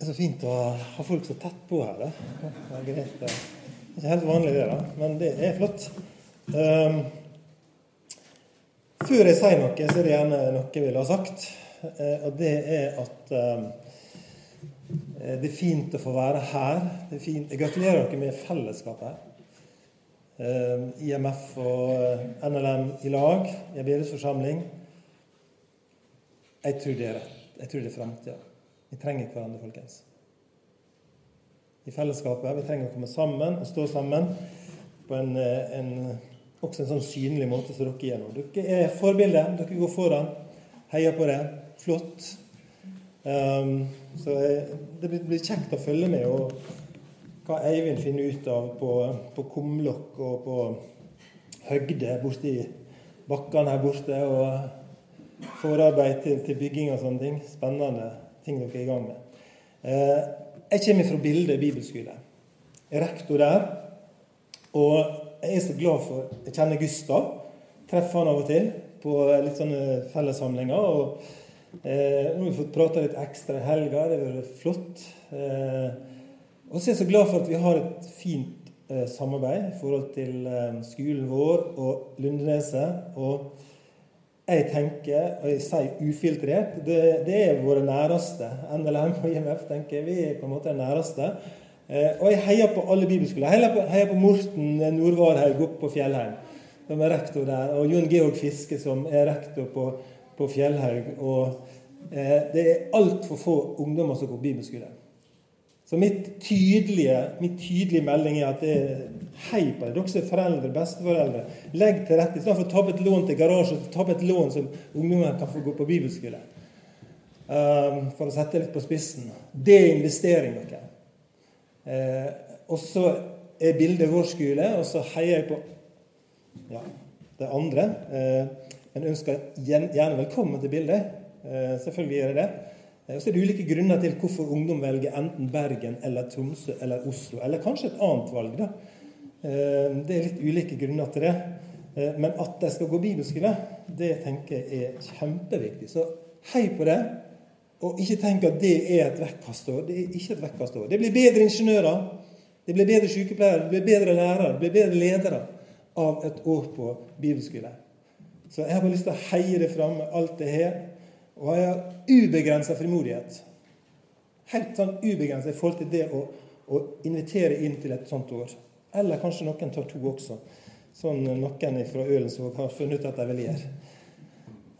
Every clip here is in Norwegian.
Det er så fint å ha folk så tett på her. Da. greit, Det er ikke helt vanlig, det, da, men det er flott. Um, før jeg sier noe, så er det gjerne noe jeg vil ha sagt. Uh, og det er at um, det er fint å få være her. Det er fint. Jeg gratulerer dere med fellesskapet her. Um, IMF og NLM i lag i en bedehusforsamling. Jeg tror det er rett. Jeg tror det er framtida. Vi trenger hverandre, folkens. I fellesskapet. Vi trenger å komme sammen og stå sammen på en, eh, en, også en sånn synlig måte som dere gjør nå. Dere er forbilder. Dere går foran. Heier på det. Flott. Um, så det blir kjekt å følge med og hva Eivind finner ut av på, på kumlokk og på høgde borti bakkene her borte. Og forarbeid til, til bygging og sånne ting. Spennende ting dere er i gang med. Eh, jeg kommer fra Bilde bibelskole. Jeg er rektor der. Og jeg er så glad for Jeg kjenner Gustav. Treffer han av og til på litt sånne fellessamlinger. og eh, Nå har vi fått prata litt ekstra i helga. Det har vært flott. Eh, og så er jeg så glad for at vi har et fint eh, samarbeid i forhold til eh, skolen vår og Lundeneset. Og jeg tenker, og jeg sier ufiltrert, det, det er våre næreste. NLM og IMF tenker vi er på en måte de næreste. Eh, og jeg heier på alle bibelskoler. Jeg heier på, heier på Morten Nordvarhaug oppe på Fjellheim, som er rektor der. Og Jon Georg Fiske, som er rektor på, på Fjellhaug. Og eh, det er altfor få ungdommer som går på bibelskole. Så mitt tydelige, mitt tydelige melding er at det er hei på det. Dere som er foreldre, besteforeldre. Legg til rette. Istedenfor å ta opp et lån til garasje, ta opp et lån som ungdommer kan få gå på bibelskole. Um, for å sette litt på spissen. Det er investering, dere. Uh, og så er bildet vår skole, og så heier jeg på ja, det andre. Uh, men ønsker gjerne velkommen til bildet. Uh, selvfølgelig gjør jeg det. Eh, og så er det ulike grunner til hvorfor ungdom velger enten Bergen eller Tromsø eller Oslo. Eller kanskje et annet valg. da. Eh, det er litt ulike grunner til det. Eh, men at de skal gå bibelskole, det tenker jeg er kjempeviktig. Så hei på det. Og ikke tenk at det er et vekkastår. Det er ikke et vekkastår. Det blir bedre ingeniører, det blir bedre sykepleiere, det blir bedre lærere, det blir bedre ledere av et år på bibelskole. Så jeg har bare lyst til å heie det fram med alt det har. Og jeg har ubegrensa frimodighet. Helt sånn ubegrensa i forhold til det å, å, invitere inn til et sånt år. Eller kanskje noen tar to også. Sånn noen fra Ølensvåg har funnet ut at de vil gjøre.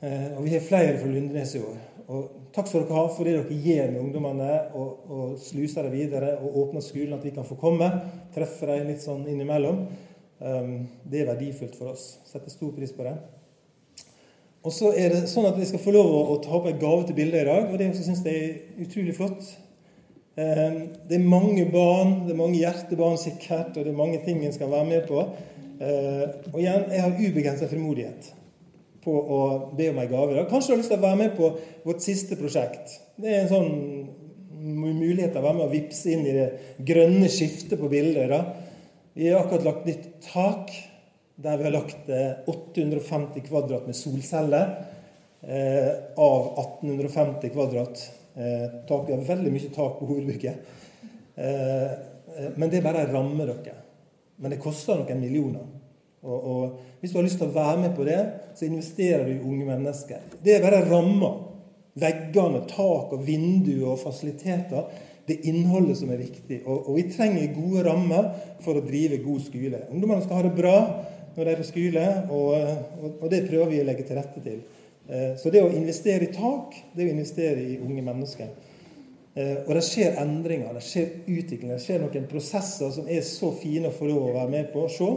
Eh, og vi har flere fra Lundenes i år. Og takk skal dere ha for det dere gjør med ungdommene, og, og sluser dem videre og åpner skolen, at vi kan få komme. Treffe dem litt sånn innimellom. Um, det er verdifullt for oss. Setter stor pris på det. Og så er det sånn at vi skal få lov å, ta opp en gave til bildet i dag, og det syns jeg er utrolig flott. Ehm, det er mange barn, det er mange hjertebarn sikkert, og det er mange ting en skal være med på. Ehm, og igjen, jeg har ubegrensa frimodighet på å be om en gave. Kanskje du har lyst til å være med på vårt siste prosjekt. Det er en sånn mulighet til å være med og vippse inn i det grønne skiftet på bildet. Da. Vi har akkurat lagt nytt tak der vi har lagt 850 eh, kvadrat med solceller eh, av 1850 kvadrat. Eh, tak, vi har veldig mye tak på hovedbygget. Men det er bare en ramme, dere. Men det koster noen millioner. Og, og, Hvis du har lyst til å være med på det, så investerer du i unge mennesker. Det er bare rammer. Veggene, tak og vinduer og fasiliteter. Det er innholdet som er viktig. Og, og vi trenger gode rammer for å drive god skole. Ungdommene skal ha det bra når de er på skole, og, og, det prøver vi å legge til rette til. Eh, så det å investere i tak, det å investere i unge mennesker. Eh, og det skjer endringer, det skjer utvikling, det skjer noen prosesser som er så fine å få lov å være med på å se.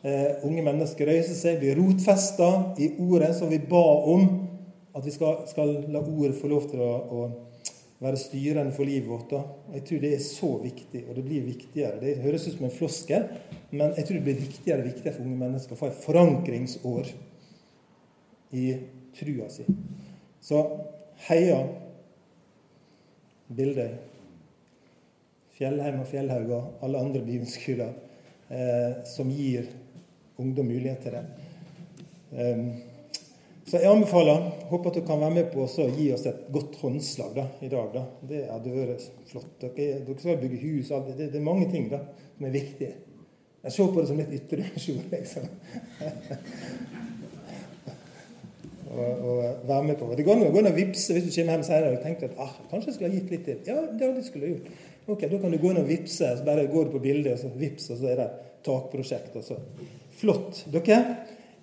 Uh, unge mennesker reiser seg, blir rotfesta i ordet som vi ba om. At vi skal, skal la ordet få lov til å, å være styrende for livet vårt. Da. Jeg tror det er så viktig, og det blir viktigere. Det høres ut som en floskel, men jeg tror det blir viktigere og viktigere for unge mennesker å få et forankringsår i trua si. Så heia Bildøy, Fjellheim og Fjellhauga, alle andre bibelskoler eh, som gir ungdom mulighet til det. Um, Så jeg anbefaler håper at du kan være med på å gi oss et godt håndslag da, i dag. Da. Det hadde vært flott. Dere, dere skal bygge hus. Det, det, er mange ting da, som er viktige. Jeg ser på det som litt ytre dimensjon. Liksom. og, og, være med på det. går an å vippse hvis du kommer hjem senere og tenker at ah, kanskje jeg skulle ha gitt litt til. Ja, det, det skulle jeg gjort. Ok, Da kan du gå inn og vippse. så Bare går du på bildet, og så vips, og så er det takprosjekt. Og så. Flott. Dere,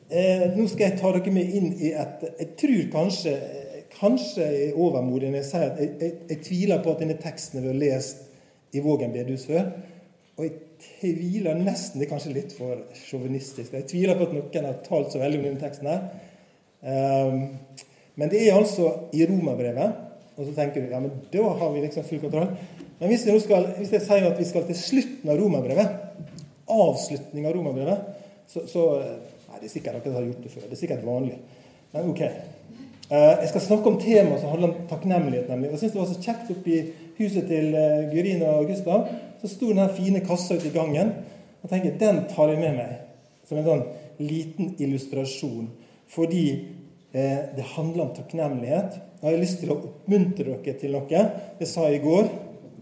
Eh, nå skal jeg ta dere med inn i et Jeg tror kanskje kanskje jeg er overmodig når jeg sier at jeg, jeg, jeg, tviler på at denne teksten har vært lest i Vågen bedehus før. Og jeg tviler nesten Det er kanskje litt for sjåvinistisk. Jeg tviler på at noen har talt så veldig om denne teksten her. Um, men det er altså i Romerbrevet. Og så tenker du ja, men da har vi liksom full kontroll. Men hvis jeg, skal, hvis jeg sier at vi skal til slutten av Romerbrevet, avslutning av Romerbrevet, så, så Nei, det er sikkert dere har gjort det før. Det er sikkert vanlig. Men ok. Eh, jeg skal snakke om temaet som handler om takknemlighet. nemlig. Jeg syns det var så kjekt oppe i huset til Gyrina og Gustav. Så sto den fine kassa ute i gangen. Og tenker, Den tar jeg med meg som en sånn liten illustrasjon. Fordi eh, det handler om takknemlighet. Jeg har lyst til å oppmuntre dere til noe. Det sa jeg i går.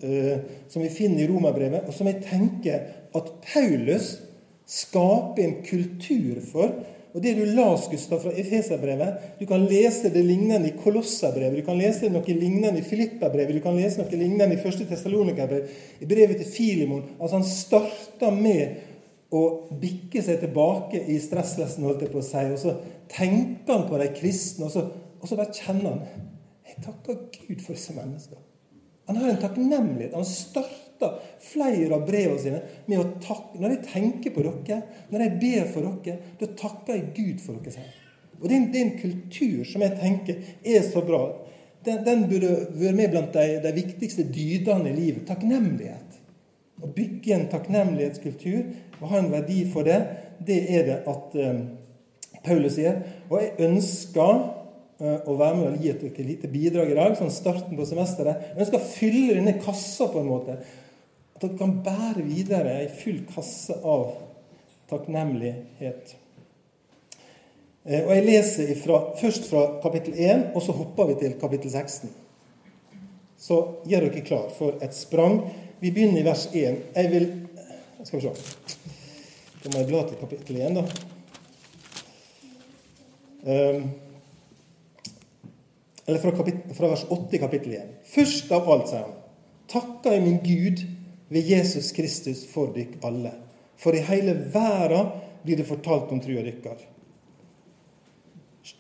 Eh, som vi finner i Romerbrevet, og som jeg tenker at Paulus skape en kultur for. Og Det du las, Gustav, fra Efeserbrevet Du kan lese det lignende i Kolosserbrevet, du kan lese noe lignende i Filippabrevet, du kan lese noe lignende i første Tessalonikerbrev, i brevet til Filimon. Altså Han starta med å bikke seg tilbake i stresslessen, holdt jeg på å si, og så tenker han på de kristne, og så, og så bare kjenner han Jeg takker Gud for disse menneskene. Han har en takknemlighet. Han starter starta flere av brevene sine med å takke. Når jeg tenker på dere, når jeg ber for dere, da takker jeg Gud for dere selv. Og det er, en, det er en kultur som jeg tenker er så bra. Den, den burde vært med blant de, de, viktigste dydene i livet. Takknemlighet. Å bygge en takknemlighetskultur og ha en verdi for det, det er det at um, Paulus sier. Og jeg ønsker uh, å være med og gi et lite bidrag i dag, sånn starten på semesteret. Jeg ønsker å fylle denne kassa på en måte dere kan bære videre ei full kasse av takknemlighet. Eh, og Jeg leser ifra, først fra kapittel 1, og så hopper vi til kapittel 16. Så gjør dere klar for et sprang. Vi begynner i vers 1. Jeg vil Skal vi se. Da må jeg bla til kapittel 1, da. Um, eller fra, kapittel, fra vers 8 i kapittel 1. Først av alt, sier han, takker jeg min Gud ved Jesus Kristus for dykk alle. For i hele verden blir det fortalt om trua dykkar.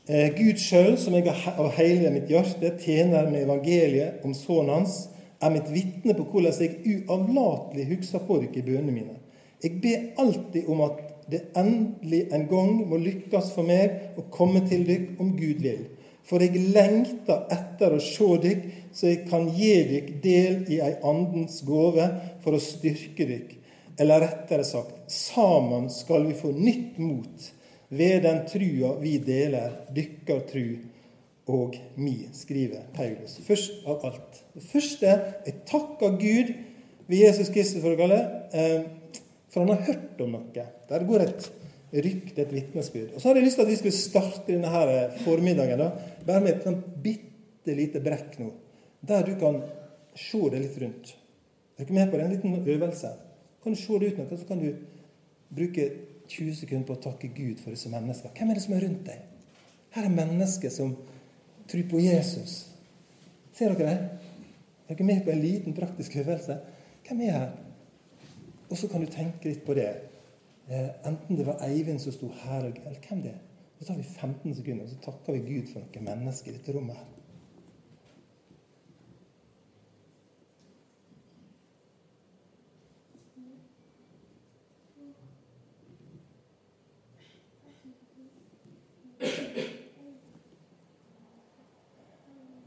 Eh, Gud sjøl, som jeg av hele mitt hjerte tjener med evangeliet om sønnen hans, er mitt vitne på hvordan jeg uavlatelig husker på dere i bønene mine. Jeg ber alltid om at det endelig en gang må lykkes for meg å komme til dere om Gud vil. For jeg lengter etter å se dykk, så jeg kan gi dykk del i ei andens gåve for å styrke dykk. Eller rettere sagt, sammen skal vi få nytt mot ved den trua vi deler, dykkar tru og mi, skriver Paulus. Først av alt. Det første jeg takker Gud ved Jesus Kristus for å kalle eh, for han har hørt om noe. Der går et rykte, et vitnesbyrd. Og så hadde jeg lyst til at vi skulle starte denne her formiddagen da, bare med et sånn bitte lite brekk nå, der du kan se deg litt rundt. Er du med på det? En liten øvelse. Kan du se det ut noe, så kan du bruke 20 sekunder på å takke Gud for disse menneskene. Hvem er det som er rundt deg? Her er mennesker som tror på Jesus. Ser dere det? Er dere med på en liten praktisk øvelse? Hvem er her? Og så kan du tenke litt på det. Eh, enten det var Eivind som sto her, eller hvem det er. Så tar vi 15 sekunder, og så takker vi Gud for noen mennesker i dette rommet. her.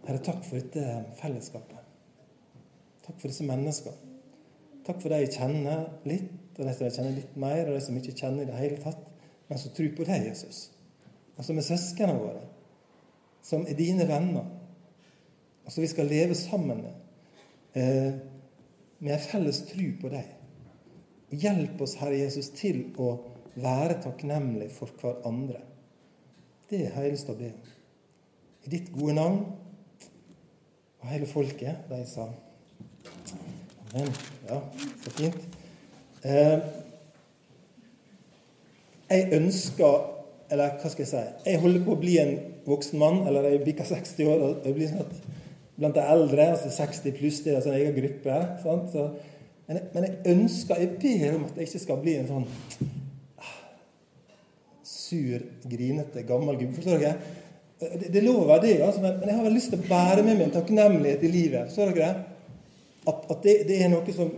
Herre, takk for dette fellesskapet. Takk for disse menneskene. Takk for de jeg kjenner litt, og de som jeg kjenner litt mer, og de som ikke kjenner i det hele tatt, men som tror på deg, Jesus. Og som er søsknene våre. Som er dine venner. Og som vi skal leve sammen med. Eh, med en felles tro på deg. Hjelp oss, Herre Jesus, til å være takknemlige for hverandre. Det er høyest å be om. I ditt gode navn. Og hele folket, de sa Amen. Ja, så fint. Eh, jeg ønsker Eller hva skal jeg si Jeg holder på å bli en voksen mann, eller jeg bikker 60 år. og jeg blir snart blant de eldre, altså 60 pluss, det er altså en egen gruppe. Så, men, jeg, men, jeg, ønsker, jeg ber om at jeg ikke skal bli en sånn ah, sur, grinete, gammel gubbe. Forstår dere? Det, det lover det, altså, men, men, jeg har vel lyst til å bære med meg en takknemlighet i livet. Forstår dere? At, at det, det, er noe som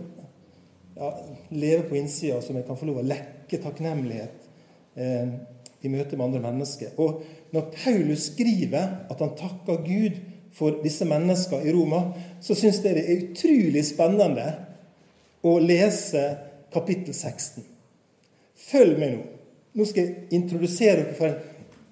ja, lever på innsida, som jeg kan få lov å lekke takknemlighet eh, i møte med andre mennesker. Og når Paulus skriver at han takker Gud for disse menneskene i Roma, så syns jeg det er utrolig spennende å lese kapittel 16. Følg med nå. Nå skal jeg introdusere dere for en,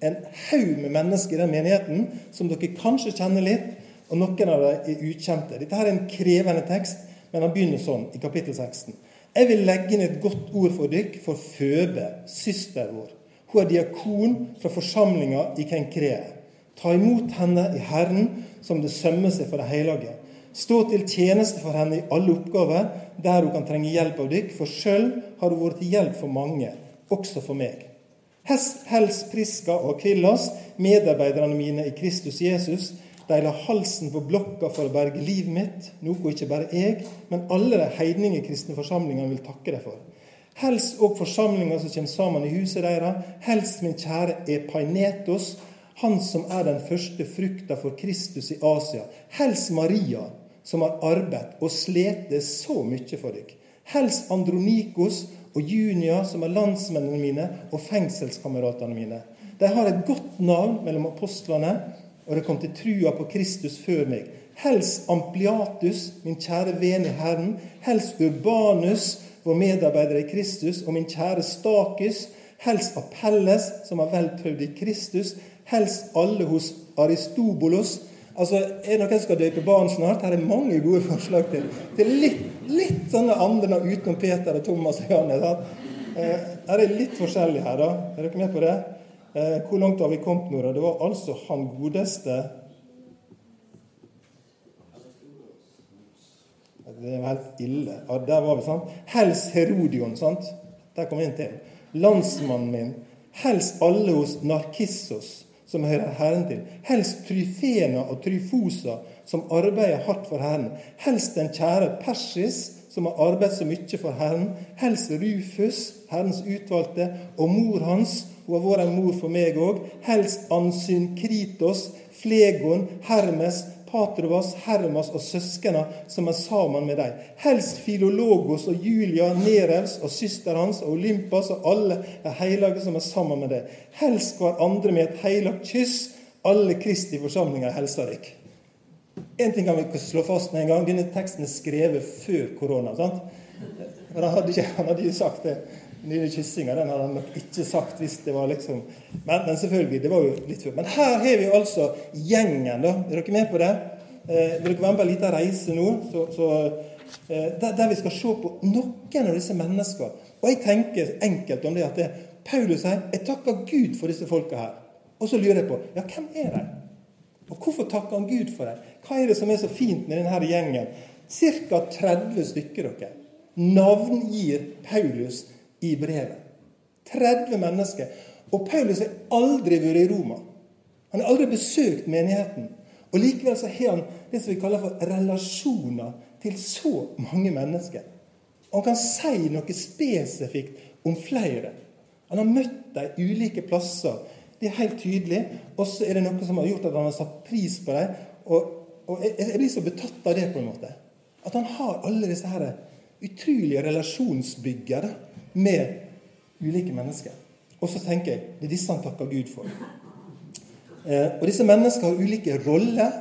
en haug med mennesker i den menigheten som dere kanskje kjenner litt, og noen av dem er ukjente. Dette her er en krevende tekst, men han begynner sånn i kapittel 16. Jeg vil legge inn et godt ord for dykk for Føbe, søster vår. Hun er diakon fra forsamlinga i Kenkrea. Ta imot henne i Herren som det sømmer seg for de hellige. Stå til tjeneste for henne i alle oppgaver der hun kan trenge hjelp av dykk, for sjøl har hun vært til hjelp for mange, også for meg. Hels Priska og Akvillas, medarbeiderne mine i Kristus Jesus, de la halsen på blokka for å berge livet mitt, noe ikke bare jeg, men alle de heidningekristne forsamlingene vil takke deg for. Hels òg forsamlinga som kommer sammen i huset deres. helst min kjære Epainetos, han som er den første frukta for Kristus i Asia. helst Maria, som har arbeidet og slitt så mye for deg, helst Andronikos og Junia, som er landsmennene mine og fengselskameratene mine. De har et godt navn mellom apostlene, og det kom til trua på Kristus før meg. Hels Ampliatus, min kjære ven i Herren. Hels Urbanus, vår medarbeider i Kristus, og min kjære Stakus. Hels Apelles, som har vel prøvd i Kristus. Hels alle hos Aristobolos. Altså, Er det noen som skal døpe barn snart? Her er mange gode forslag til, til litt, litt sånne andre utenom Peter og Thomas og Janne. Eh, her er litt forskjellig her, da. Er dere med på det? Eh, hvor langt har vi kommet nå? Det var altså han godeste Det er helt ille. Ja, der var vi, sant? Hels Herodion. sant? Der kom vi inn til. Landsmannen min. Hels alle hos Narkissos som hører Herren til. Hels Tryfena og Tryfosa, som arbeider hardt for Herren. Hels den kjære Persis, som har arbeidet så mye for Herren. Hels Rufus, Herrens utvalgte, og mor hans. Hun har vært en mor for meg òg. Helst Ansyn Kritos, Flegon, Hermes, Patrovas, Hermas og søsknene som er sammen med dem. Helst Filologos og Julia, Nerevs og søster hans og Olympas og alle de hellige som er sammen med deg. Helst hverandre med et heilagt kyss. Alle Kristi forsamlinger hilser dere. En ting kan vi slå fast med en gang. Denne teksten er skrevet før korona. sant? Han hadde ikke, han hadde ikke sagt det nye kyssinga den hadde han nok ikke sagt hvis det var liksom men, men, selvfølgelig, det var jo litt før. Men her har vi altså gjengen. da, Er dere med på det? Eh, vil dere være med på en liten reise nå? Så, så, eh, der, der, vi skal se på noen av disse menneskene. Og jeg tenker enkelt om det at det, Paulus sier jeg takker Gud for disse folka her. Og så lurer jeg på ja, hvem er de? Og hvorfor takker han Gud for dem? Hva er det som er så fint med denne gjengen? Ca. 30 stykker dere navngir Paulus i brevet. 30 mennesker. Og Paulus har aldri vært i Roma. Han har aldri besøkt menigheten. Og Likevel så har han det som vi kaller for relasjoner til så mange mennesker. Og han kan si noe spesifikt om flere. Han har møtt dem ulike plasser. Det er helt tydelig. Og så er det noe som har gjort at han har satt pris på dem. Og, og jeg, blir så betatt av det, på en måte. At han har alle disse her utrolige relasjonsbyggere med ulike mennesker. Og så tenker jeg det er disse han takker Gud for. Eh, og disse menneskene har ulike roller,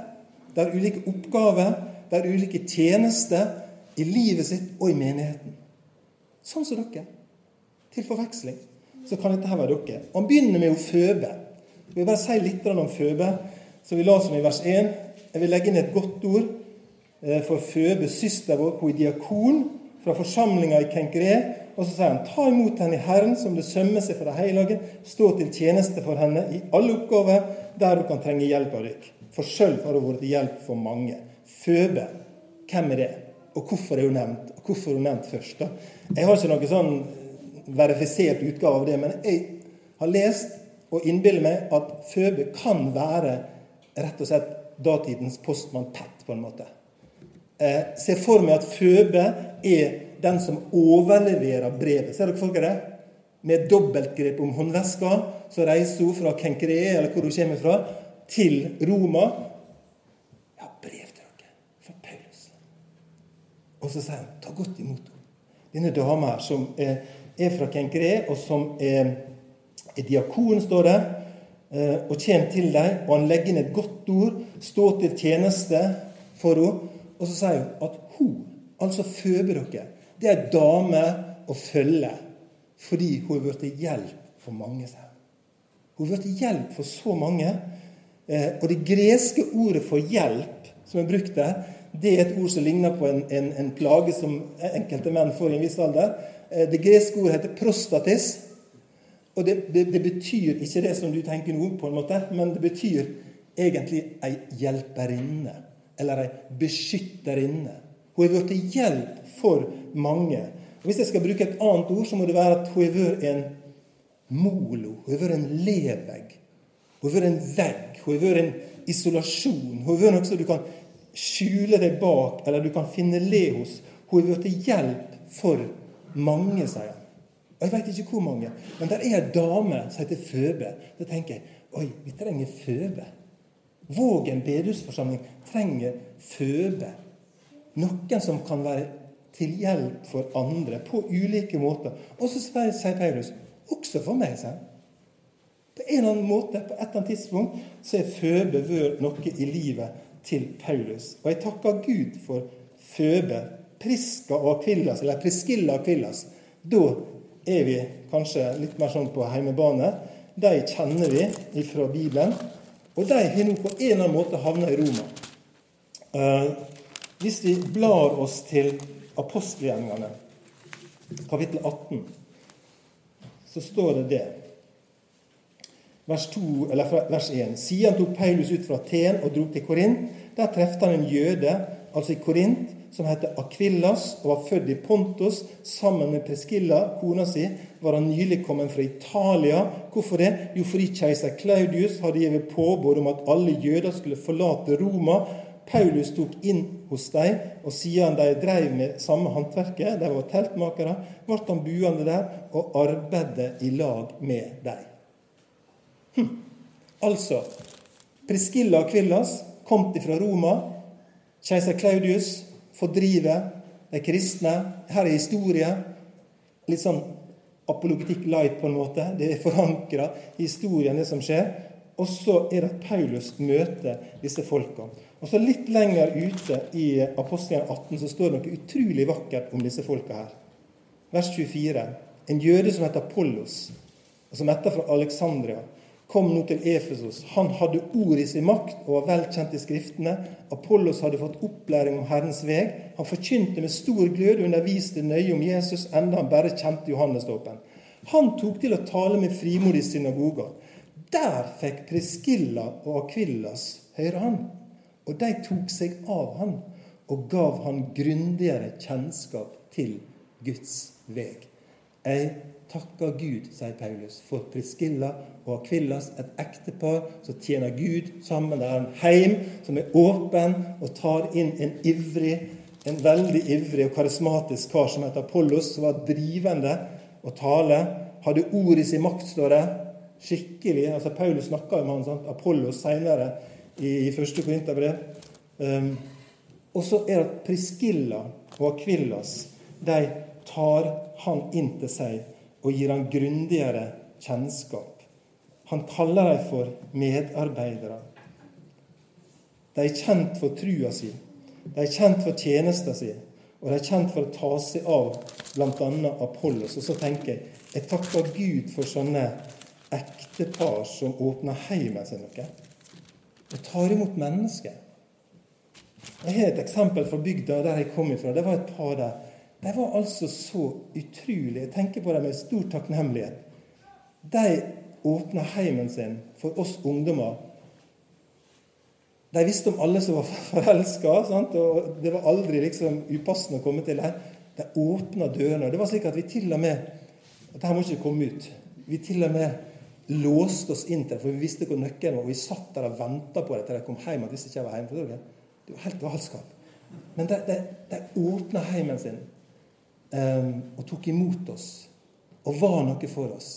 det har ulike oppgaver, det har ulike tjenester i livet sitt og i menigheten. Sånn som dere. Til forveksling så kan dette her være dere. Han begynner med å føbe. Jeg vil bare si litt om føbe, som vi la som i vers 1. Jeg vil legge inn et godt ord eh, for Føbe, søster vår. Hun er diakon fra forsamlinga i Kenkre Og så sier han, ta imot henne i Herren som det sømmer seg for de hellige. Stå til tjeneste for henne i alle oppgaver der hun kan trenge hjelp av dere. For sjøl har hun vært til hjelp for mange. Føbe, hvem er det? Og hvorfor er hun nevnt? Og hvorfor er hun nevnt først? da? Jeg har ikke noen sånn verifisert utgave av det, men jeg har lest og innbiller meg at Føbe kan være rett og slett datidens postmann Pett, på en måte. Eh, ser for meg at Føbe er den som overleverer brevet. Ser dere folk det? Med dobbeltgrep om håndveska så reiser hun fra Kenkree, eller hvor hun kommer fra, til Roma. Jeg har brev til dere fra Paulus. Og så sier han ta godt imot henne. Denne dama her som er, er fra Kenkree, og som er, er diakon, står det, eh, og kommer til dem, og han legger inn et godt ord, står til tjeneste for henne. Og så sier hun at hun, altså føder dere, det er dame å følge fordi hun har vært til hjelp for mange. Hun har vært til hjelp for så mange. Eh, og det greske ordet for hjelp som er brukt der, det er et ord som ligner på en, en, en plage som enkelte menn får i en viss alder. Eh, det greske ordet heter prostatis. Og det, det, det, betyr ikke det som du tenker nå, på en måte, men det betyr egentlig ei hjelperinne. Eller ei beskytterinne. Hun har vært til hjelp for mange. Og Hvis jeg skal bruke et annet ord, så må det være at hun har vært en molo. Hun har vært en levegg. Hun har vært en vegg. Hun har vært en isolasjon. Hun har vært noe som du kan skjule deg bak, eller du kan finne le hos. Hun har vært til hjelp for mange, sier han. Og Jeg vet ikke hvor mange, men der er ei dame som heter Føbe. Da tenker jeg oi, vi trenger Føbe. Vågen bedehusforsamling trenger Føbe. Noen som kan være til hjelp for andre på ulike måter. Og så sier Paulus også for meg. Sier. På en eller annen måte, på et eller annet tidspunkt, så er Føbe vært noe i livet til Paulus. Og jeg takker Gud for Føbe, Priska og Akvillas, eller Priskilla og Akvillas. Da er vi kanskje litt mer sånn på heimebane. De kjenner vi fra Bibelen. Og de har nå på en eller annen måte havna i Roma. Hvis vi blar oss til apostelgjengene, kapittel 18, så står det det. Vers, 2, eller vers 1. Siden tok Paulus ut fra Aten og dro til Korint. Der trefte han en jøde, altså i Korint, som het Akvillas og var født i Pontos. Sammen med Preskilla, kona si, var han nylig kommet fra Italia. Hvorfor det? Jo, fordi keiser Claudius hadde gitt påbud om at alle jøder skulle forlate Roma Paulus tok inn hos dem, og siden de drev med samme håndverket, de var teltmakere, ble han buende der og arbeidet i lag med dem. Hm. Altså Priscilla og Kvillas kom fra Roma. Keiser Claudius fordriver de kristne. Her er historie. Litt sånn apologitikk light, på en måte. Det er forankra i historien, det som skjer. Og så er det Paulus møter disse folka. Og så Litt lenger ute i Apostelen 18 så står det noe utrolig vakkert om disse folka her. Vers 24. En jøde som heter Apollos, og som etter fra Alexandria, kom nå til Efesos. Han hadde ord i sin makt og var velkjent i Skriftene. Apollos hadde fått opplæring om Herrens veg. Han forkynte med stor glød og underviste nøye om Jesus, enda han bare kjente Johannesdåpen. Han tok til å tale med frimodig synagoger. Der fikk Priskilla og Akvillas høre han. Og de tok seg av han og gav han grundigere kjennskap til Guds veg. Jeg takker Gud, sier Paulus, for Priskilla og Akvillas, et ektepar som tjener Gud sammen. Det er en heim som er åpen og tar inn en ivrig, en veldig ivrig og karismatisk kar som heter Apollos, som var drivende og tale. Hadde ord i sin makt, står det. Skikkelig. altså Paulus snakka om han, sant? Apollos seinere i, i første Korinterbrev. Um, og så er det at Priskilla og Akvillas. De tar han inn til seg og gir han grundigere kjennskap. Han kaller dem for medarbeidere. De er kjent for trua si, de er kjent for tjenesta si, og de er kjent for å ta seg av bl.a. Apollos. Og så tenker jeg jeg takker Gud for sånne ektepar som åpner heimen sin noe og tar imot mennesker. Jeg har et eksempel fra bygda der jeg kom ifra. Det var et par der. De var altså så utrolig Jeg tenker på dem med stor takknemlighet. De åpna heimen sin for oss ungdommer. De visste om alle som var forelska, og det var aldri liksom upassende å komme til dem. De åpna dørene. Det var slik at vi til og med Dette må ikke komme ut. Vi til og med låste oss inn til det, for vi visste hvor nøkkelen var. Og vi satt der og venta på det til de kom hjem. at hvis ikke jeg var hjemme. For Det var helt galskap. Men de, de, de åpna heimen sin um, og tok imot oss og var noe for oss.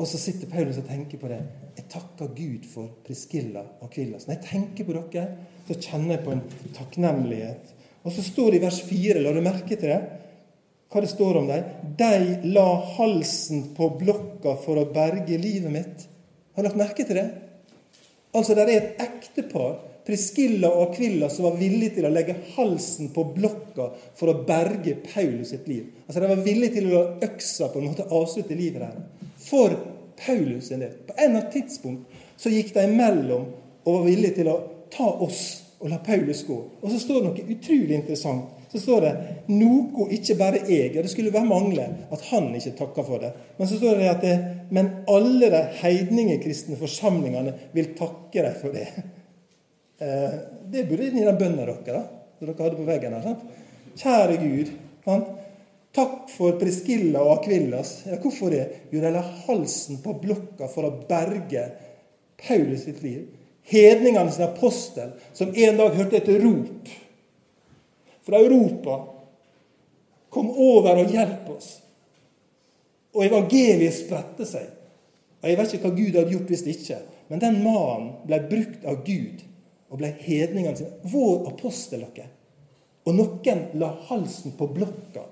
Og så sitter Paulus og tenker på det. Jeg takker Gud for Priskilla og Akvillas. Når jeg tenker på dere, så kjenner jeg på en takknemlighet. Og så står det i vers 4, la du merke til det? Hva det står om dem? De la halsen på blokka for å berge livet mitt. Har du lagt merke til det? Altså, det er et ektepar Priskilla og Akvilla som var villige til å legge halsen på blokka for å berge Paulus sitt liv. Altså De var villige til å la øksa på en måte avslutte livet der. For Paulus sin del. På en eller annen tidspunkt så gikk de imellom og var villige til å ta oss og la Paulus gå. Og så står det noe utrolig interessant. Så står det noe ikke bare jeg, og det skulle bare mangle at han ikke takka for det. Men så står det at det, men alle de heidningekristne forsamlingene vil takke deg for det. Eh, det burde inn i den bønna dere da, som dere hadde på veggen her. sant? Kjære Gud. Sant? Takk for Priskilla og Akvillas. Ja, hvorfor det? Jo, de la halsen på blokka for å berge Paulus sitt liv. Hedningene sin apostel, som en dag hørte et rop fra Europa. Kom over og hjalp oss. Og evangeliet spredte seg. Og Jeg vet ikke hva Gud hadde gjort hvis ikke. Men den mannen ble brukt av Gud og ble hedningene sine vår apostel. dere. Og noen la halsen på blokka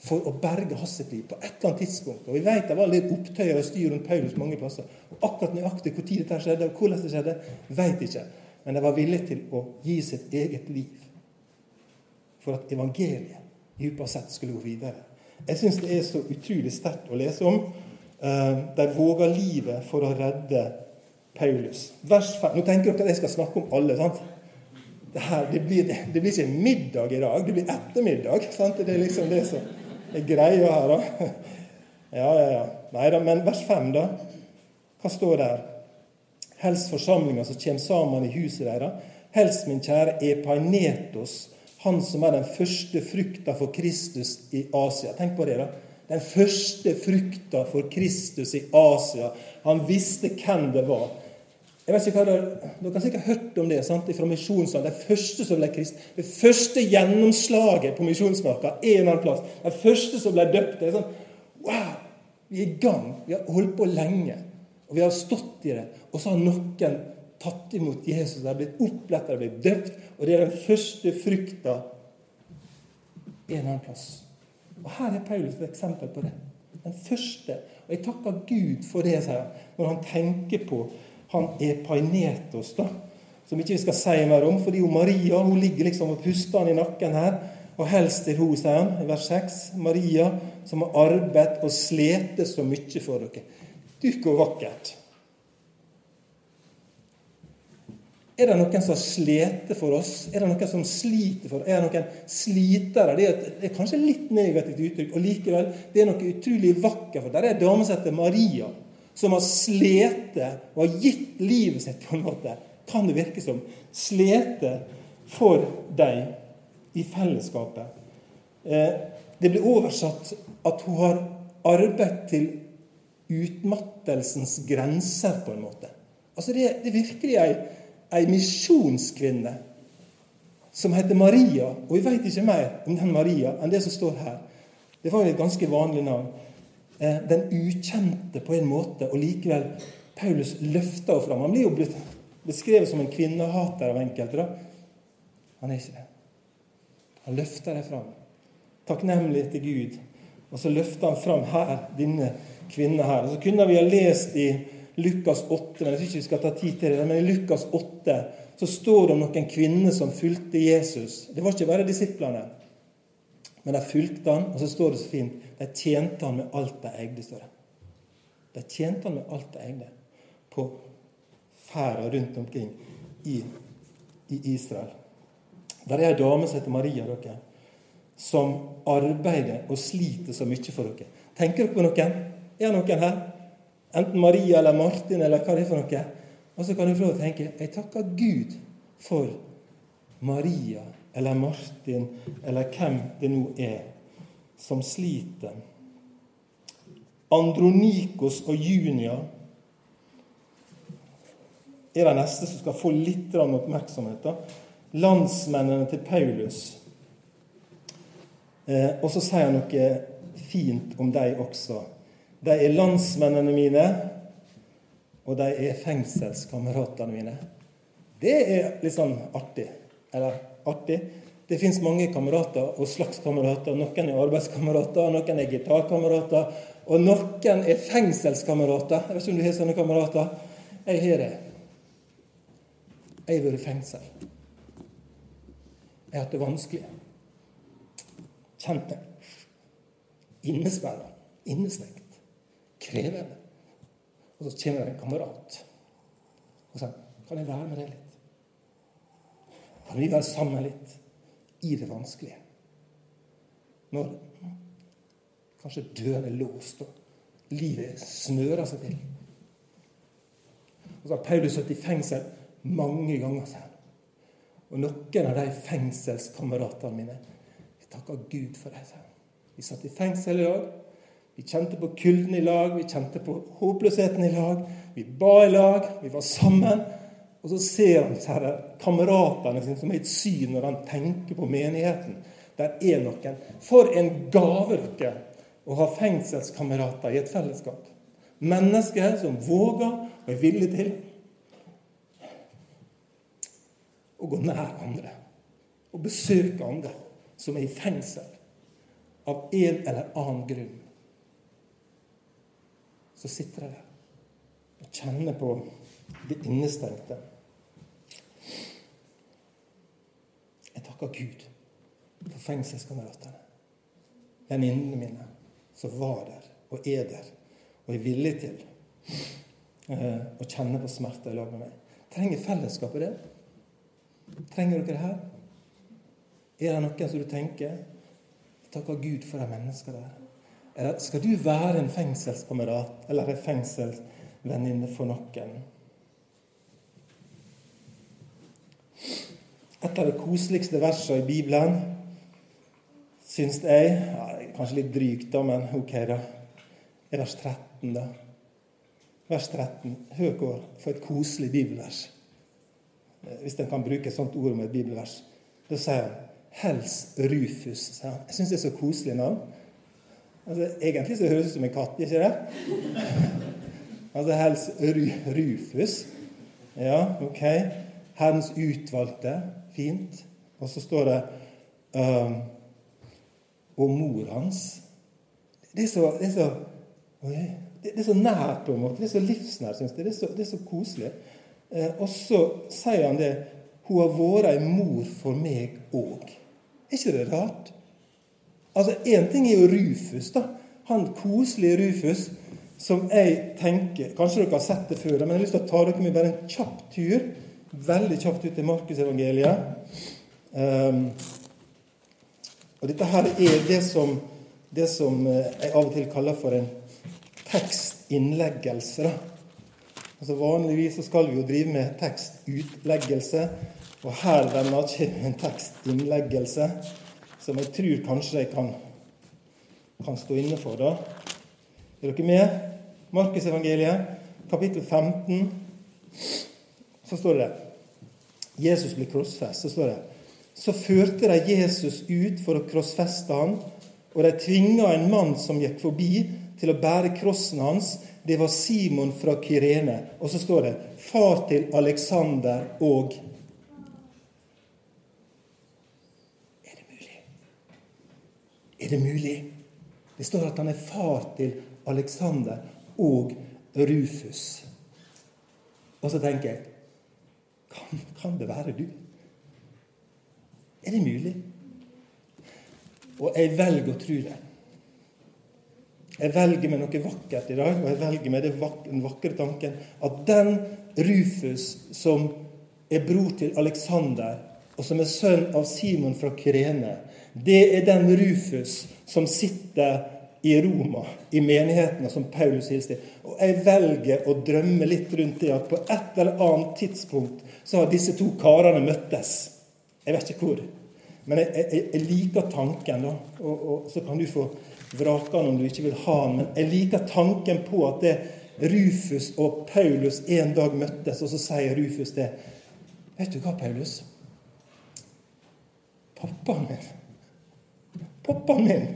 for å berge hans liv på et eller annet tidspunkt. Og Vi vet det var litt opptøyer og styr rundt Paulus mange plasser. Og Akkurat nøyaktig tid dette skjedde, og hvordan det skjedde, vet ikke. Men de var villige til å gi sitt eget liv for at evangeliet dypere sett skulle gå videre. Jeg syns det er så utrolig sterkt å lese om. Eh, de våger livet for å redde Paulus. Vers 5. Nå tenker dere at jeg skal snakke om alle. sant? Det, her, det, blir, det, blir, ikke middag i dag, det blir ettermiddag. sant? Det er liksom det som er greia her. da. Ja, ja, ja. Nei da, men vers 5, da. Hva står der? Helst forsamlinga som kommer sammen i huset deres. Helst, min kjære Epainetos, han som er den første frukta for Kristus i Asia. Tenk på det, da. Den første frukta for Kristus i Asia. Han visste hvem det var. Jeg vet ikke hva Dere, dere har sikkert hørt om det sant? fra misjonsland. Det første som ble krist, det første gjennomslaget på misjonsmarka en annen plass. Det første som ble døpt. det er sånn, Wow! Vi er i gang. Vi har holdt på lenge. Og vi har stått i det. Og så har noen tatt imot Jesus. De har blitt oppletta, blitt døpt. Og det er den første frukta en eller annen plass. Og Her er Paulus et eksempel på det. Den første. Og jeg takker Gud for det, sier han, når han tenker på han er painetos, da, som ikke vi skal si mer om. fordi Maria hun ligger liksom og puster han i nakken her. Og helst til hun, sier han i vers 6, Maria som har arbeidet og slitt så mye for dere. Du, og vakkert. Er det noen som har slitt for oss? Er det noen som sliter for oss? Er det noen slitere? Det er, det er kanskje litt negativt uttrykk, og likevel det er noe utrolig vakkert. for der er en dame som heter Maria som har slete og har gitt livet sitt, på en måte, kan det virke som, slete for deg i fellesskapet. Eh, det blir oversatt at hun har arbeidet til utmattelsens grenser, på en måte. Altså Det, det er virkelig ei, ei misjonskvinne som heter Maria. Og vi vet ikke mer om den Maria enn det som står her. Det var jo et ganske vanlig navn. Eh, den ukjente på en måte, og likevel Paulus løfter henne fram. Han blir jo blitt beskrevet som en kvinnehater av enkelte. da. Han er ikke det. Han løfter det fram. Takknemlig til Gud. Og så løfter han fram her, denne kvinnen her. Og så kunne vi ha lest i Lukas 8, men jeg synes ikke vi skal ta tid til det. Men i Lukas 8 så står det om noen kvinner som fulgte Jesus. Det var ikke bare disiplene. Men de fulgte han, og så står det så fint de tjente han med alt de eide, står det. De tjente han med alt de eide på ferda rundt omkring i, i Israel. Der er ei dame som heter Maria, dere, som arbeider og sliter så mye for dere. Tenker dere på noen? Er det noen her? Enten Maria eller Martin eller hva det er for noe. Og så kan du få lov å tenke jeg takker Gud for Maria eller Martin eller hvem det nå er som sliter. Andronikos og Junia er de neste som skal få litt oppmerksomhet. Da. Landsmennene til Paulus. Eh, og så sier han noe fint om dem også. De er landsmennene mine, og de er fengselskameratene mine. Det er litt sånn artig. Eller artig. Det fins mange kamerater og slagskamerater. Noen er arbeidskamerater, noen er gitarkamerater, og noen er fengselskamerater. Jeg vet ikke om du har sånne kamerater. Jeg har det. Jeg har vært i fengsel. Jeg har hatt det vanskelig. Kjent det. Innesperra. Innestengt. Krevende. Og så kommer det en kamerat og sier Kan jeg være med deg litt? Kan vi være sammen litt i det vanskelige? Når kanskje døren er låst, og livet snører seg til. Og så har Paulus sittet i fengsel mange ganger, sier han. Og noen av de fengselskameratene mine Jeg takker Gud for dem. sier han. Vi satt i fengsel i lag. Vi kjente på kulden i lag, vi kjente på håpløsheten i lag. Vi ba i lag, vi var sammen. Og så ser han disse kameratene sine som er et syn når han tenker på menigheten. Der er noen. For en gave dere å ha fengselskamerater i et fellesskap. Mennesker som våger og er villige til å gå nær andre og besøke andre som er i fengsel av en eller annen grunn. Så sitter jeg der og kjenner på det innestengte. Jeg takker Gud for fengselskameratene, venninnene mine, som var der og er der og er villig til eh, å kjenne på smerte i lag med meg. Trenger fellesskapet det? Trenger dere det her? Er det noen som du tenker Jeg Takker Gud for de menneskene der. Skal du være en fengselskamerat eller en fengselsvenninne for noen? Et av de koseligste versene i Bibelen syns jeg ja, Kanskje litt drygt, da, men ok, da. er vers 13, da. Vers 13. Hør for et koselig bibelvers. Hvis en kan bruke et sånt ord om et bibelvers. Da sier han 'Hels Rufus'. sier han. Jeg syns det er så koselig navn. Altså, egentlig så høres det ut som en katt, ikke det? altså Hels Rufus. Ja, ok. Herrens utvalgte. Fint. Og så står det um, Og mor hans. Det er så, det er så, det er så nært, på en måte. Det er så livsnært, syns jeg. Det er så, det er så koselig. Eh, og så sier han det Hun har vært ei mor for meg òg. Er ikke det rart? Altså, Én ting er jo Rufus, da. Han koselige Rufus som jeg tenker Kanskje dere har sett det før, men jeg har lyst til å ta dere med bare en kjapp tur. Veldig kjapt ut til Markusevangeliet. Um, og dette her er det som, det som eh, jeg av og til kaller for en tekstinnleggelse. da. Altså Vanligvis så skal vi jo drive med tekstutleggelse. Og her venner, kommer en tekstinnleggelse som jeg tror kanskje jeg kan, kan stå inne for. da. Er dere med? Markusevangeliet, kapittel 15. Så står det Jesus blir krossfest. Så står det Så førte de Jesus ut for å krossfeste han, og de tvinga en mann som gikk forbi, til å bære krossen hans det var Simon fra Kyrene. Og så står det 'far til Aleksander og' Er det mulig? Er det mulig? Det står at han er far til Alexander og Rufus. Og så tenker jeg kan, kan det være du? Er det mulig? Og jeg velger å tro det. Jeg velger meg noe vakkert i dag, og jeg velger meg den vakre tanken at den Rufus som er bror til Alexander og som er sønn av Simon fra Kyrene, det er den Rufus som sitter i Roma, i menighetene som Paulus hilste. Og jeg velger å drømme litt rundt det at på et eller annet tidspunkt så har disse to karene møttes. Jeg vet ikke hvor. Men jeg, jeg, jeg liker tanken, da. Og, og, så kan du få vrake den om du ikke vil ha den. Men jeg liker tanken på at det Rufus og Paulus en dag møttes, og så sier Rufus det. Vet du hva, Paulus? Pappaen min Pappaen min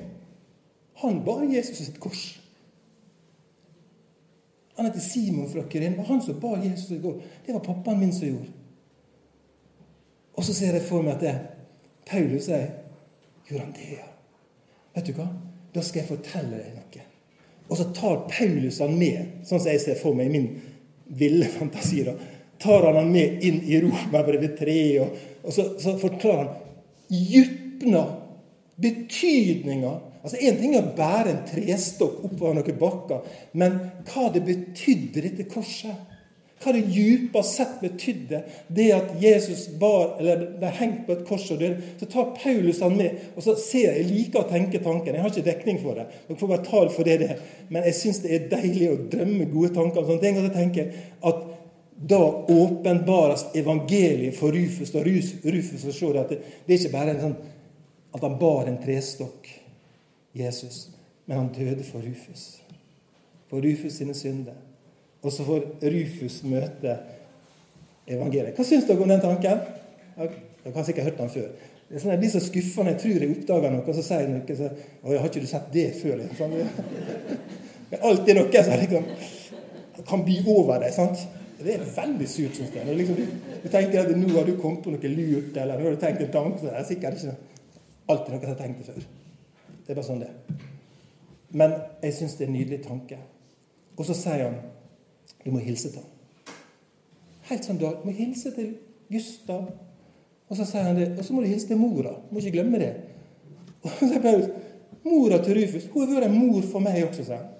han bar Jesus sitt kors. Han heter Simon fra Kyrin. Det var han som bar Jesus i kors. Det var pappaen min som gjorde. Og så ser jeg for meg at det, Paulus sier Gjorde han det, ja? Vet du hva? Da skal jeg fortelle deg noe. Og så tar Paulus han med, sånn som jeg ser for meg i min ville fantasi. da, tar han han med inn i Romerbrevet 3, og, og så, så, forklarer han djupna betydninga Altså Én ting er å bære en trestokk oppover noen bakker, men hva det betydde, dette korset hva det djupest sett betydde, det at Jesus bar, eller ble hengt på et kors og døde. Så tar Paulus han med, og så ser jeg, jeg liker å tenke tanken. Jeg har ikke dekning for det. Dere får bare tale for det det Men jeg syns det er deilig å drømme gode tanker om sånne ting. Og så tenker jeg at da åpenbares evangeliet for Rufus. Og Rufus og se at det, det er ikke bare en sånn at han bar en trestokk, Jesus, men han døde for Rufus. For Rufus sine synder. Og så får Rufus møte evangeliet. Hva syns dere om den tanken? Dere har sikkert hørt den før. Det er sånn, jeg blir så skuffa når jeg tror jeg oppdager noe, og så sier jeg noe så, å, 'Har ikke du sett det før?' Liksom. Det er alltid noe som liksom, kan by over deg. sant? Det er veldig surt, syns jeg. Liksom, du, tenker at nå har du kommet på noe lurt, eller nå har du tenkt en tanke det er sikkert ikke alltid noe jeg har tenkt det før. Det er bare sånn det Men jeg syns det er en nydelig tanke. Og så sier han du må hilse til ham. Helt sånn da, Du må hilse til Gustav. Og så sier han det, og så må du hilse til mora. Du må ikke glemme det. Og så Paulus, Mora til Rufus hun har vært en mor for meg også, sier han.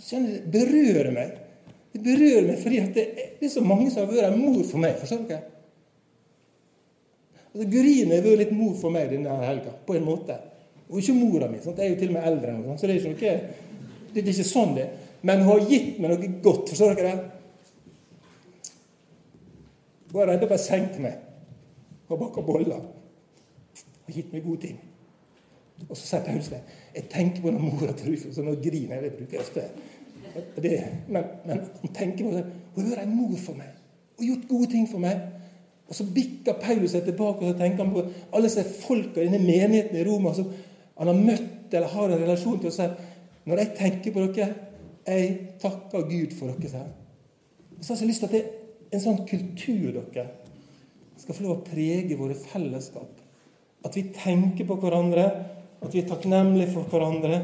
Skjønner Det berører meg. Det berører meg fordi det, det, er så mange som har vært en mor for meg. Forstår dere? Altså, Gurine har vært litt mor for meg denne helga, på en måte. Og ikke mora mi. Sant? Jeg er jo til og med eldre enn henne. Så det er, ikke det er ikke sånn det. Men hun har gitt meg noe godt. Forstår dere det? Hun har ennå bare senkt meg og baka boller. Og gitt meg gode ting. Og så sier Paulus det. Jeg tenker på når mora til Rufus, og nå griner jeg. Det bruker jeg ofte. Men, men han tenker på det. Hun har vært en mor for meg og gjort gode ting for meg. Og så bikker Paulus seg tilbake og så tenker han på alle disse folka i denne menigheten i Roma som han har møtt eller har en relasjon til. og sier, Når jeg tenker på dere, jeg takker Gud for dere. Så har jeg lyst til at det, er en sånn kultur dere skal få lov å prege våre fellesskap. At vi tenker på hverandre, at vi er takknemlige for hverandre,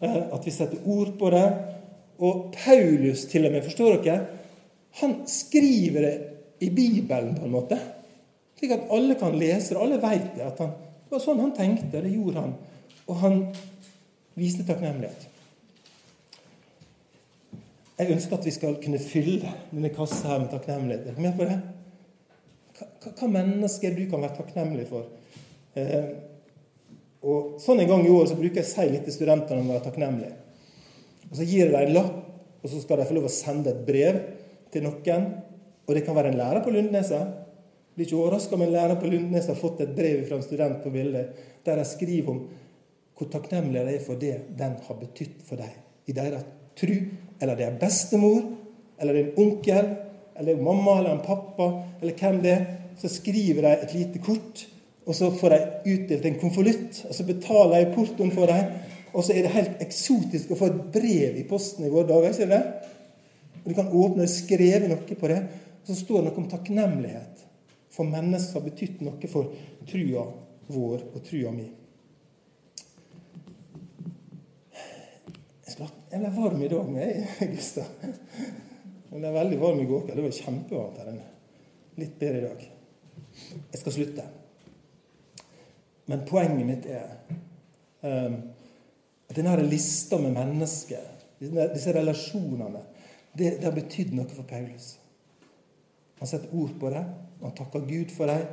eh, at vi setter ord på det. Og Paulus, til og med, forstår dere, han skriver det i Bibelen på en måte. Slik at alle kan lese det. Alle vet det. at han, Det var sånn han tenkte. Det gjorde han. Og han viste takknemlighet. Jeg ønsker at vi skal kunne fylle denne kassa her med takknemlighet. Er du med på det? Hva mennesker du kan være takknemlig for? Eh, og Sånn en gang i året så bruker jeg å si litt til studentene om å være takknemlig. Og Så gir jeg dem en lapp, og så skal de få lov å sende et brev til noen. Og det kan være en lærer på Lundnesa. Blir ikke overraska om en lærer på Lundnesa har fått et brev fra en student på bildet der de skriver om hvor takknemlige de er for det den har betydd for dem i deres tru eller det er bestemor, eller det er en onkel, eller en mamma eller en pappa, eller hvem det er, så skriver de et lite kort, og så får de utdelt en konvolutt, og så betaler jeg portoen for dem. Og så er det helt eksotisk å få et brev i posten i våre dager. ikke det? Og Du kan åpne og skrive noe på det, så står det noe om takknemlighet for mennesker som har betydd noe for trua vår og trua mi. Jeg ble varm i dag med Gustav. Jeg ble veldig varm i går kveld. Det var kjempevarmt her inne. Litt bedre i dag. Jeg skal slutte. Men poenget mitt er um, at denne lista med mennesker, disse relasjonene, det, det har betydd noe for Paulus. Han setter ord på det, og han takker Gud for dem.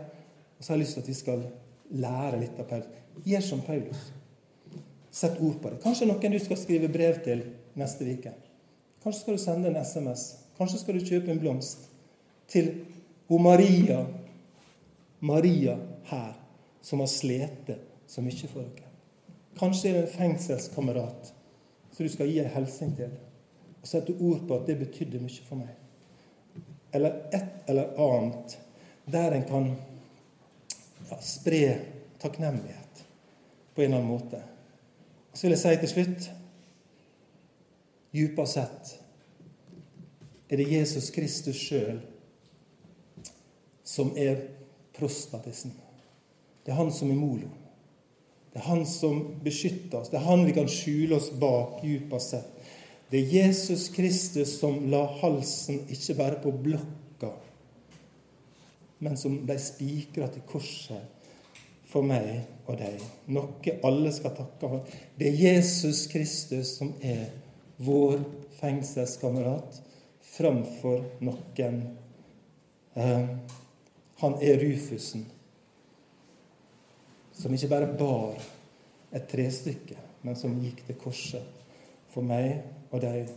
Og så har jeg lyst til at vi skal lære litt av Paulus. Gjør som Paulus. Sett ord på det. Kanskje noen du skal skrive brev til neste uke. Kanskje skal du sende en SMS. Kanskje skal du kjøpe en blomst til hun Maria. Maria her, som har slitt så mye for dere. Kanskje er det en fengselskamerat som du skal gi en hilsen til. Og sette ord på at det betydde mye for meg. Eller et eller annet der en kan ja, spre takknemlighet på en eller annen måte. Så vil jeg si til slutt Djupest sett er det Jesus Kristus sjøl som er prostatisen. Det er han som er molo. Det er han som beskytter oss. Det er han vi kan skjule oss bak djupest sett. Det er Jesus Kristus som la halsen ikke bare på blokka, men som ble spikra til korset for meg og deg. Noe alle skal takke for. Det er Jesus Kristus som er vår fengselskamerat framfor noen. Eh, han er Rufusen, som ikke bare bar et trestykke, men som gikk til korset for meg og deg.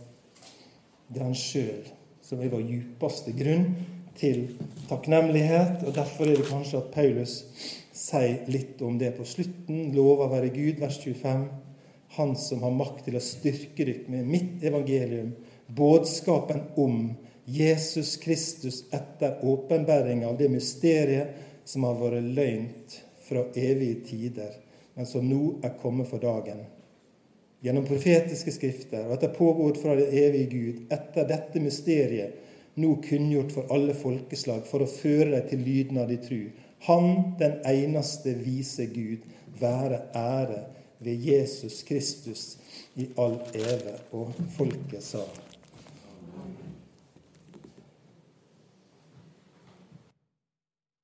Det er han sjøl som er vår djupeste grunn til takknemlighet. og Derfor er det kanskje at Paulus sier litt om det på slutten. Lova være Gud, vers 25. Han som har makt til å styrke dere med mitt evangelium, budskapen om Jesus Kristus etter åpenbæring av det mysteriet som har vært løgnt fra evige tider, men som nå er kommet for dagen. Gjennom profetiske skrifter og etter påbud fra det evige Gud, etter dette mysteriet, nå kunngjort for alle folkeslag, for å føre dem til lyden av de tru. Han, den eneste vise Gud, være ære ved Jesus Kristus i all eve. Og folket sa